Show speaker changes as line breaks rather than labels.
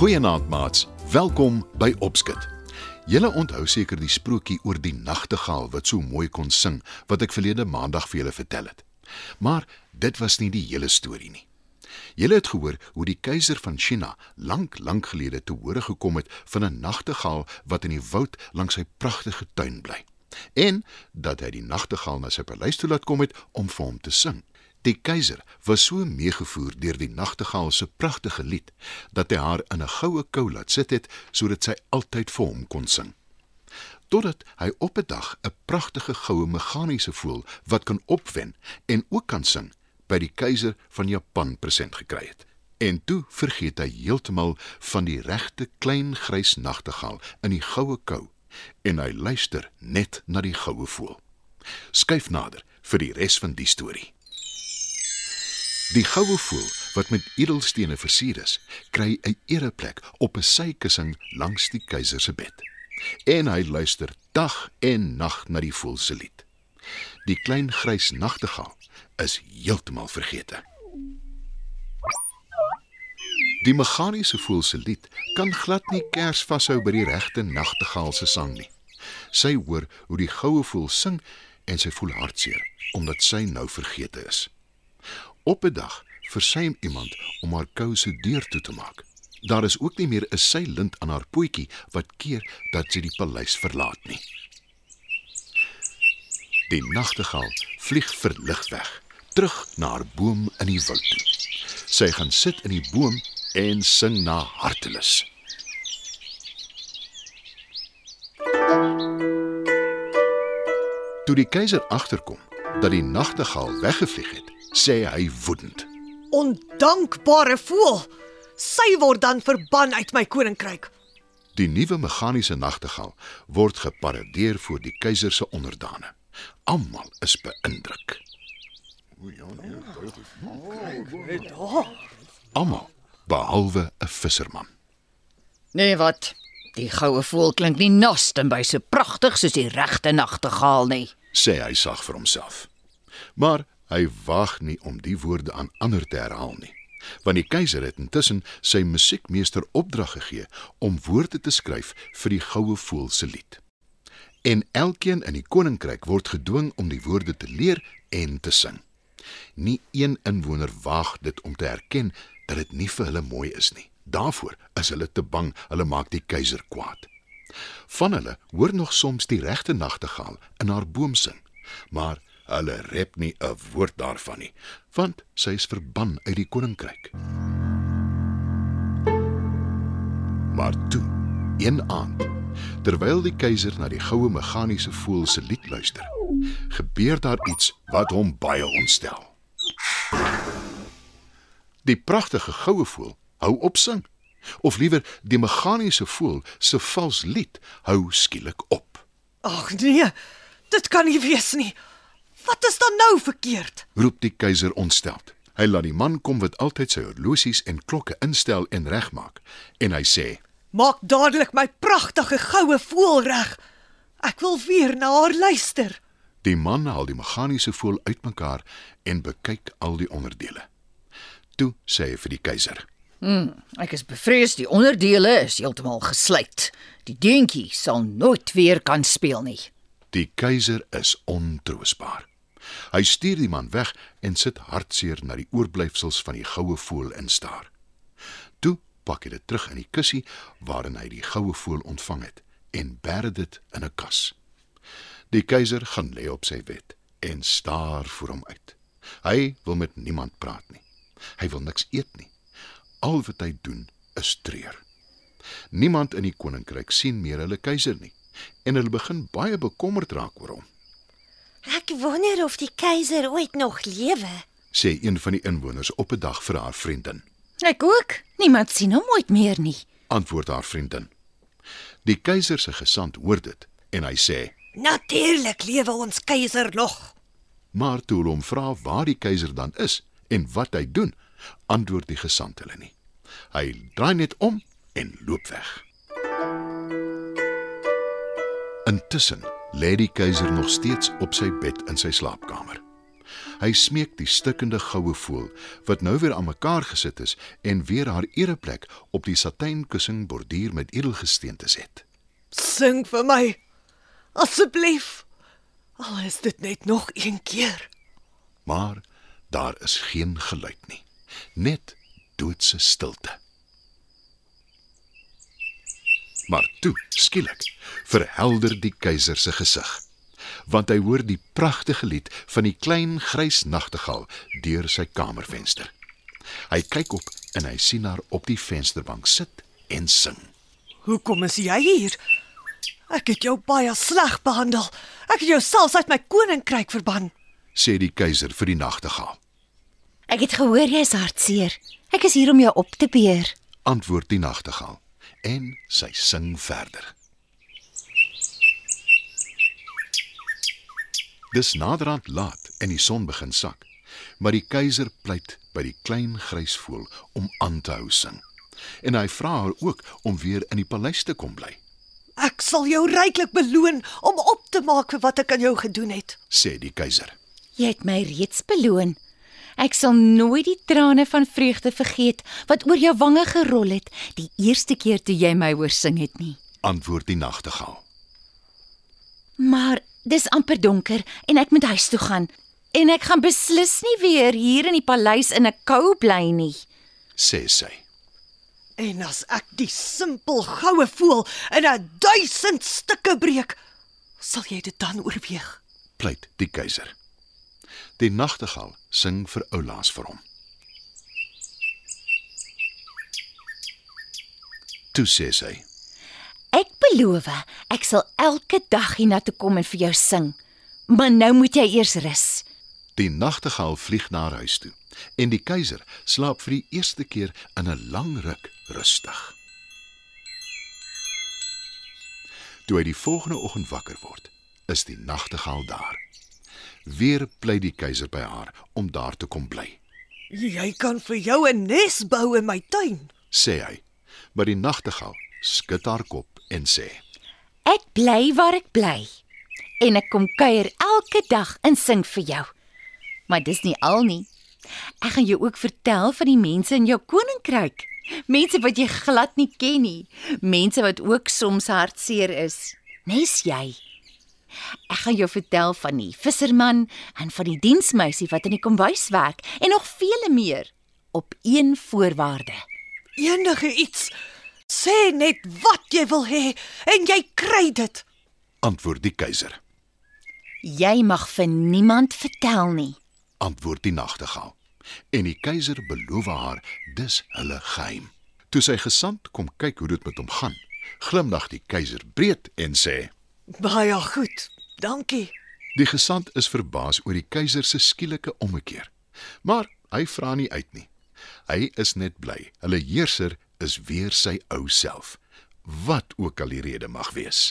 Goeienaand maats. Welkom by Opskit. Julle onthou seker die sprokie oor die nagtegaal wat so mooi kon sing wat ek verlede maandag vir julle vertel het. Maar dit was nie die hele storie nie. Julle het gehoor hoe die keiser van China lank lank gelede te hore gekom het van 'n nagtegaal wat in die woud langs sy pragtige tuin bly. En dat hy die nagtegaal na sy paleis toe laat kom het om vir hom te sing. Die keiser was so meegevoer deur die nagtegaal se pragtige lied dat hy haar in 'n goue kou laat sit het sodat sy altyd vir hom kon sing. Totdat hy op 'n dag 'n pragtige goue meganiese voël wat kan opwen en ook kan sing by die keiser van Japan present gekry het. En toe vergeet hy heeltemal van die regte klein grys nagtegaal in die goue kou en hy luister net na die goue voël. Skyf nader vir die res van die storie. Die goue voël wat met edelstene versier is, kry 'n ereplek op 'n sykussing langs die keiser se bed. En hy luister dag en nag na die voël se lied. Die klein grys nagtegaal is heeltemal vergete. Die meganiese voël se lied kan glad nie kers vashou by die regte nagtegaal se sang nie. Sy hoor hoe die goue voël sing en sy voel hartseer omdat sy nou vergete is. Op 'n dag versuim iemand om haar kouse deur toe te maak. Daar is ook nie meer 'n seilint aan haar pootjie wat keer dat sy die paleis verlaat nie. Die nagtegaal vlieg verlig weg, terug na haar boom in die woud toe. Sy gaan sit in die boom en sing na hartelus. Toe die keiser agterkom dat die nagtegaal weggevlieg het, sê hy woedend.
Ondankbare voël. Sy word dan verban uit my koninkryk.
Die nuwe meganiese nagtegaal word geparadeer voor die keiser se onderdane. Almal is beïndruk. Almal behalwe 'n visserman.
Nee, wat? Die goue voël klink nie nas en by so pragtig soos die regte nagtegaal nie.
sê hy sag vir homself. Maar hy waag nie om die woorde aan ander te herhaal nie, want die keiser het intussen sy musiekmeester opdrag gegee om woorde te skryf vir die goue voël se lied. En elkeen in die koninkryk word gedwing om die woorde te leer en te sing. Nie een inwoner waag dit om te erken dat dit nie vir hulle mooi is nie. Daarvoor is hulle te bang hulle maak die keiser kwaad. Van hulle hoor nog soms die regte nagtegaal in haar boom sing, maar hulle rep nie 'n woord daarvan nie, want sy is verban uit die koninkryk. Maar toe, een aand, terwyl die keiser na die goue meganiese voël se lied luister, gebeur daar iets wat hom baie ontstel. Die pragtige goue voël hou op sing, of liewer die meganiese voël se vals lied hou skielik op.
Ag nee, dit kan nie wees nie. Wat is dan nou verkeerd?
roep die keiser ontsteld. Hy laat die man kom wat altyd sy horlosies en klokke instel en regmaak en hy sê:
Maak dadelik my pragtige goue voël reg. Ek wil weer na haar luister.
Die man haal die meganiese voël uitmekaar en bekyk al die onderdele. Toe sê hy vir die keiser:
Ek is bevrees die onderdele is heeltemal gesluit. Die deentjie sal nooit weer kan speel nie.
Die keiser is ontroosbaar. Hy stuur die man weg en sit hartseer na die oorblyfsels van die goue voël instaar. Toe pak hy dit terug in die kussie waarin hy die goue voël ontvang het en bêre dit in 'n kas. Die keiser gaan lê op sy bed en staar voor hom uit. Hy wil met niemand praat nie. Hy wil niks eet nie. Al wat hy doen is treur. Niemand in die koninkryk sien meer hulle keiser nie en hulle begin baie bekommerd raak oor hom.
Ek wonder of die keiser ooit nog lewe.
sê een van die inwoners op 'n dag vir haar vriendin.
Ek ook. Niemand sien hom ooit meer nie.
Antwoord haar vriendin. Die keiser se gesant hoor dit en hy sê:
Natuurlik lewe ons keiser nog.
Maar toe hulle hom vra waar die keiser dan is en wat hy doen, antwoord die gesant hulle nie. Hy draai net om en loop weg. Intussen lê die keiser nog steeds op sy bed in sy slaapkamer. Hy smeek die stikkende goue voël wat nou weer aan mekaar gesit is en weer haar ereplek op die satijnkussing borduur met edelgesteente set.
Sing vir my. Asseblief. Al is dit net nog een keer.
Maar daar is geen geluid nie. Net doodse stilte. Maar toe, skielik, verhelder die keiser se gesig, want hy hoor die pragtige lied van die klein grys nagtegaal deur sy kamervenster. Hy kyk op en hy sien haar op die vensterbank sit en sing.
Hoekom is jy hier? Ek het jou baie sleg behandel. Ek het jou selfs uit my koninkryk verban.
sê die keiser vir die nagtegaal.
Ek het gehoor jy's hartseer. Ek is hier om jou op te beer.
Antwoord die nagtegaal en sy sing verder. Dis naderhand laat en die son begin sak, maar die keiser pleit by die klein grys voël om aan te hou sing. En hy vra haar ook om weer in die paleis te kom bly,
Ek sal jou ryklik beloon om op te maak vir wat ek aan jou gedoen het.
sê die keiser.
Jy het my reeds beloon. Ek sal nooit die trane van vreugde vergeet wat oor jou wange gerol het die eerste keer toe jy my hoor sing het nie.
Antwoord die nagtegaal.
Maar dis amper donker en ek moet huis toe gaan. En ek gaan beslis nie weer hier in die paleis in 'n kou bly nie.
sê sy.
En as ek die simpel goue voël in 'n duisend stukke breek, sal jy dit dan oorweeg?
pleit die keiser. Die nagtegaal sing vir oulaas vir hom. Toe sê sy:
Ek beloof, ek sal elke dag hiernatoe kom en vir jou sing. Maar nou moet jy eers rus.
Die nagtegaal vlieg na haar huis toe en die keiser slaap vir die eerste keer in 'n lang ruk rustig. Toe hy die volgende oggend wakker word, is die nagtegaal daar. Weer pleit die keiser by haar om daar te kom bly,
Jy kan vir jou 'n nes bou in my tuin.
sê hy. Maar die nagtegaal skud haar kop en sê:
Ek bly waar ek bly. En ek kom kuier elke dag en sing vir jou. Maar dis nie al nie. Ek gaan jou ook vertel van die mense in jou koninkryk. Mense wat jy glad nie ken nie. Mense wat ook soms hartseer is. Nes jy. Ek gaan jou vertel van die visserman en van die diensmeisie wat in die kombuis werk en nog vele meer op een voorwaarde.
Enige iets. Sê net wat jy wil hê en jy kry dit.
Antwoord die keiser.
Jy mag vir niemand vertel nie.
Antwoord die nagtegaal. En die keiser beloof haar dis hulle geheim. Toe sy gesant kom kyk hoe dit met hom gaan, glimlag die keiser breed en sê:
Baie goed. Dankie.
Die gesant is verbaas oor die keiser se skielike ommekeer. Maar hy vra nie uit nie. Hy is net bly. Hulle heerser is weer sy ou self, wat ook al die rede mag wees.